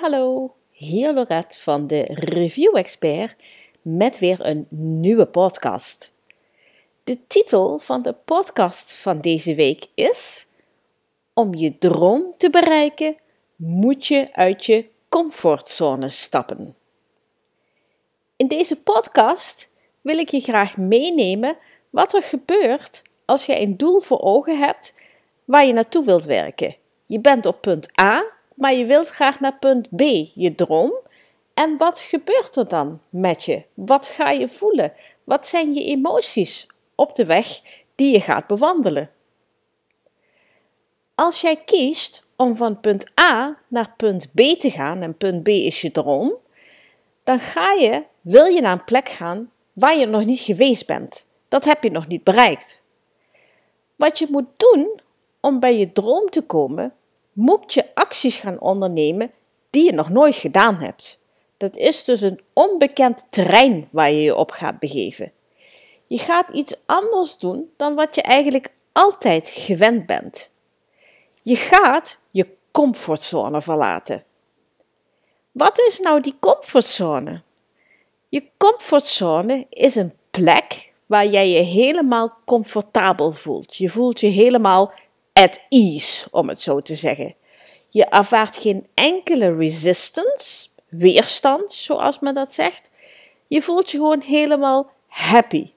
hallo, hier Lorette van de Review Expert met weer een nieuwe podcast. De titel van de podcast van deze week is: Om je droom te bereiken, moet je uit je comfortzone stappen. In deze podcast wil ik je graag meenemen wat er gebeurt als je een doel voor ogen hebt waar je naartoe wilt werken. Je bent op punt A maar je wilt graag naar punt B, je droom. En wat gebeurt er dan met je? Wat ga je voelen? Wat zijn je emoties op de weg die je gaat bewandelen? Als jij kiest om van punt A naar punt B te gaan, en punt B is je droom, dan ga je, wil je naar een plek gaan waar je nog niet geweest bent. Dat heb je nog niet bereikt. Wat je moet doen om bij je droom te komen, moet je acties gaan ondernemen die je nog nooit gedaan hebt. Dat is dus een onbekend terrein waar je je op gaat begeven. Je gaat iets anders doen dan wat je eigenlijk altijd gewend bent. Je gaat je comfortzone verlaten. Wat is nou die comfortzone? Je comfortzone is een plek waar jij je helemaal comfortabel voelt. Je voelt je helemaal at ease, om het zo te zeggen. Je ervaart geen enkele resistance, weerstand, zoals men dat zegt. Je voelt je gewoon helemaal happy.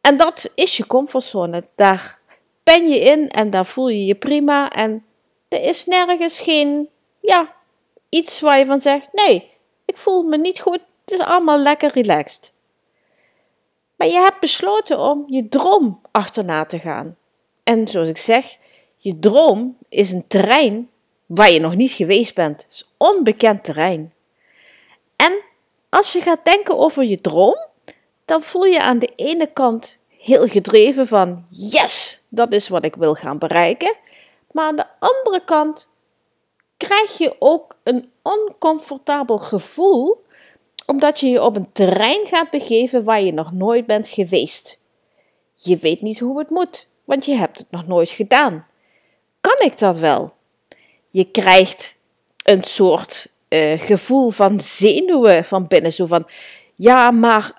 En dat is je comfortzone. Daar ben je in en daar voel je je prima. En er is nergens geen, ja, iets waar je van zegt: nee, ik voel me niet goed. Het is allemaal lekker relaxed. Maar je hebt besloten om je droom achterna te gaan. En zoals ik zeg, je droom is een terrein waar je nog niet geweest bent. Het is onbekend terrein. En als je gaat denken over je droom, dan voel je aan de ene kant heel gedreven van yes, dat is wat ik wil gaan bereiken. Maar aan de andere kant krijg je ook een oncomfortabel gevoel omdat je je op een terrein gaat begeven waar je nog nooit bent geweest. Je weet niet hoe het moet want je hebt het nog nooit gedaan. Kan ik dat wel? Je krijgt een soort uh, gevoel van zenuwen van binnen, zo van ja, maar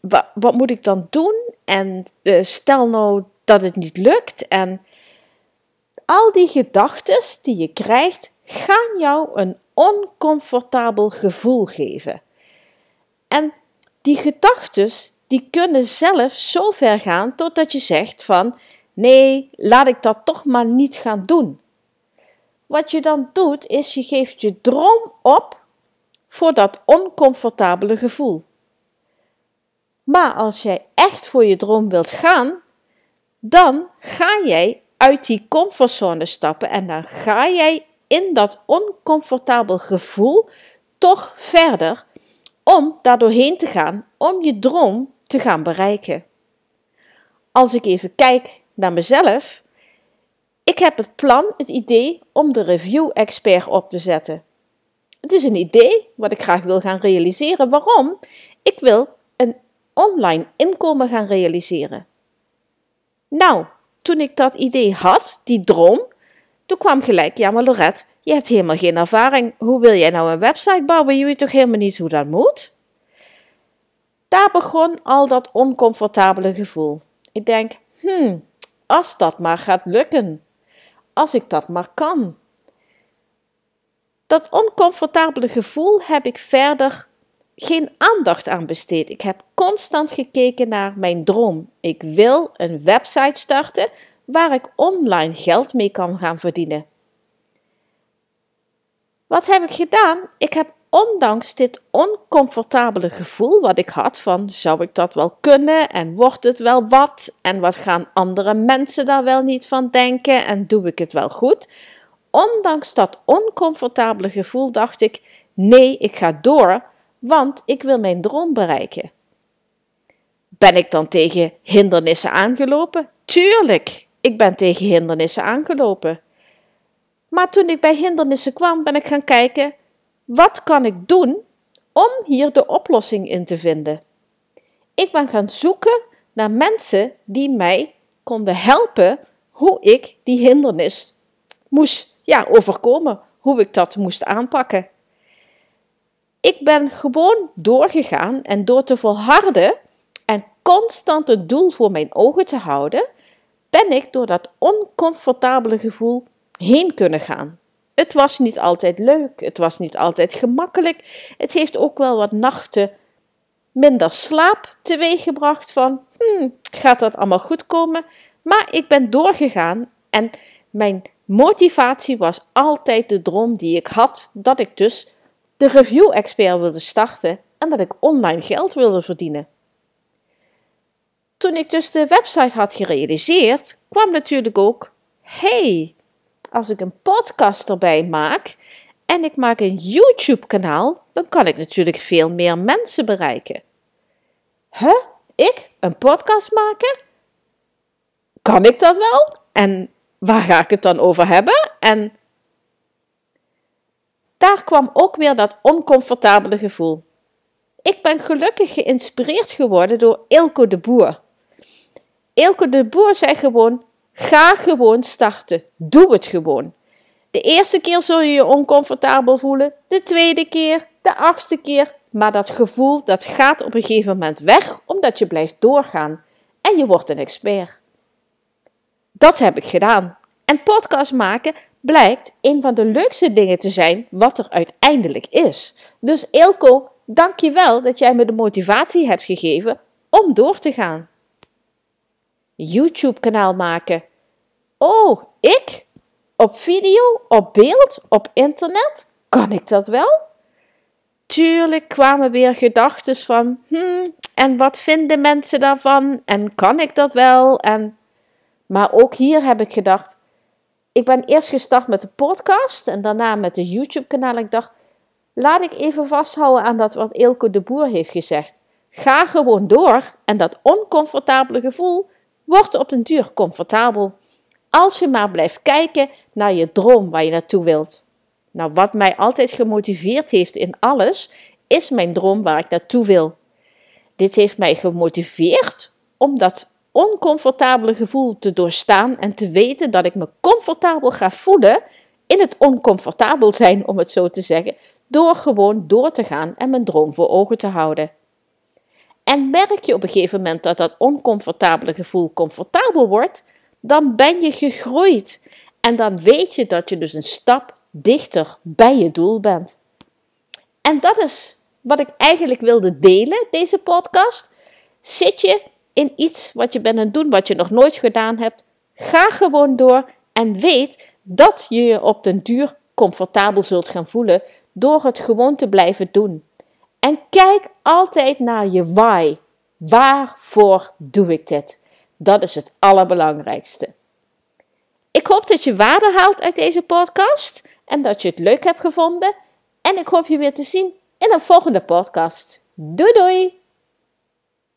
wa wat moet ik dan doen? En uh, stel nou dat het niet lukt. En al die gedachten die je krijgt, gaan jou een oncomfortabel gevoel geven. En die gedachten die kunnen zelf zo ver gaan totdat je zegt van Nee, laat ik dat toch maar niet gaan doen. Wat je dan doet, is je geeft je droom op voor dat oncomfortabele gevoel. Maar als jij echt voor je droom wilt gaan, dan ga jij uit die comfortzone stappen en dan ga jij in dat oncomfortabel gevoel toch verder om daar doorheen te gaan, om je droom te gaan bereiken. Als ik even kijk naar mezelf. Ik heb het plan, het idee om de review expert op te zetten. Het is een idee wat ik graag wil gaan realiseren. Waarom? Ik wil een online inkomen gaan realiseren. Nou, toen ik dat idee had, die droom, toen kwam gelijk, ja maar Lorette, je hebt helemaal geen ervaring. Hoe wil jij nou een website bouwen? Je weet toch helemaal niet hoe dat moet? Daar begon al dat oncomfortabele gevoel. Ik denk, hmm, als dat maar gaat lukken. Als ik dat maar kan. Dat oncomfortabele gevoel heb ik verder geen aandacht aan besteed. Ik heb constant gekeken naar mijn droom. Ik wil een website starten waar ik online geld mee kan gaan verdienen. Wat heb ik gedaan? Ik heb ondanks dit oncomfortabele gevoel wat ik had van zou ik dat wel kunnen en wordt het wel wat en wat gaan andere mensen daar wel niet van denken en doe ik het wel goed? Ondanks dat oncomfortabele gevoel dacht ik nee, ik ga door, want ik wil mijn droom bereiken. Ben ik dan tegen hindernissen aangelopen? Tuurlijk, ik ben tegen hindernissen aangelopen. Maar toen ik bij hindernissen kwam, ben ik gaan kijken wat kan ik doen om hier de oplossing in te vinden? Ik ben gaan zoeken naar mensen die mij konden helpen hoe ik die hindernis moest ja, overkomen. hoe ik dat moest aanpakken. Ik ben gewoon doorgegaan en door te volharden en constant het doel voor mijn ogen te houden, ben ik door dat oncomfortabele gevoel heen kunnen gaan. Het was niet altijd leuk, het was niet altijd gemakkelijk. Het heeft ook wel wat nachten minder slaap teweeggebracht van, hmm, gaat dat allemaal goed komen? Maar ik ben doorgegaan en mijn motivatie was altijd de droom die ik had, dat ik dus de review-expert wilde starten en dat ik online geld wilde verdienen. Toen ik dus de website had gerealiseerd, kwam natuurlijk ook: hey, als ik een podcast erbij maak en ik maak een YouTube-kanaal, dan kan ik natuurlijk veel meer mensen bereiken. Huh? Ik? Een podcast maken? Kan ik dat wel? En waar ga ik het dan over hebben? En daar kwam ook weer dat oncomfortabele gevoel. Ik ben gelukkig geïnspireerd geworden door Ilko de Boer. Ilko de Boer zei gewoon: ga gewoon starten. Doe het gewoon. De eerste keer zul je je oncomfortabel voelen, de tweede keer, de achtste keer. Maar dat gevoel dat gaat op een gegeven moment weg omdat je blijft doorgaan en je wordt een expert. Dat heb ik gedaan. En podcast maken blijkt een van de leukste dingen te zijn wat er uiteindelijk is. Dus Ilko, dank je wel dat jij me de motivatie hebt gegeven om door te gaan. YouTube-kanaal maken. Oh, ik? Op video, op beeld, op internet? Kan ik dat wel? Tuurlijk kwamen weer gedachten van, hmm, en wat vinden mensen daarvan? En kan ik dat wel? En... Maar ook hier heb ik gedacht, ik ben eerst gestart met de podcast en daarna met de YouTube-kanaal. Ik dacht, laat ik even vasthouden aan dat wat Ilko de Boer heeft gezegd. Ga gewoon door en dat oncomfortabele gevoel wordt op den duur comfortabel. Als je maar blijft kijken naar je droom waar je naartoe wilt. Nou, wat mij altijd gemotiveerd heeft in alles, is mijn droom waar ik naartoe wil. Dit heeft mij gemotiveerd om dat oncomfortabele gevoel te doorstaan en te weten dat ik me comfortabel ga voelen in het oncomfortabel zijn, om het zo te zeggen, door gewoon door te gaan en mijn droom voor ogen te houden. En merk je op een gegeven moment dat dat oncomfortabele gevoel comfortabel wordt, dan ben je gegroeid. En dan weet je dat je dus een stap dichter bij je doel bent. En dat is wat ik eigenlijk wilde delen, deze podcast. Zit je in iets wat je bent aan het doen, wat je nog nooit gedaan hebt, ga gewoon door en weet dat je je op den duur comfortabel zult gaan voelen door het gewoon te blijven doen. En kijk altijd naar je why. Waarvoor doe ik dit? Dat is het allerbelangrijkste. Ik hoop dat je waarde haalt uit deze podcast en dat je het leuk hebt gevonden. En ik hoop je weer te zien in een volgende podcast. Doei doei!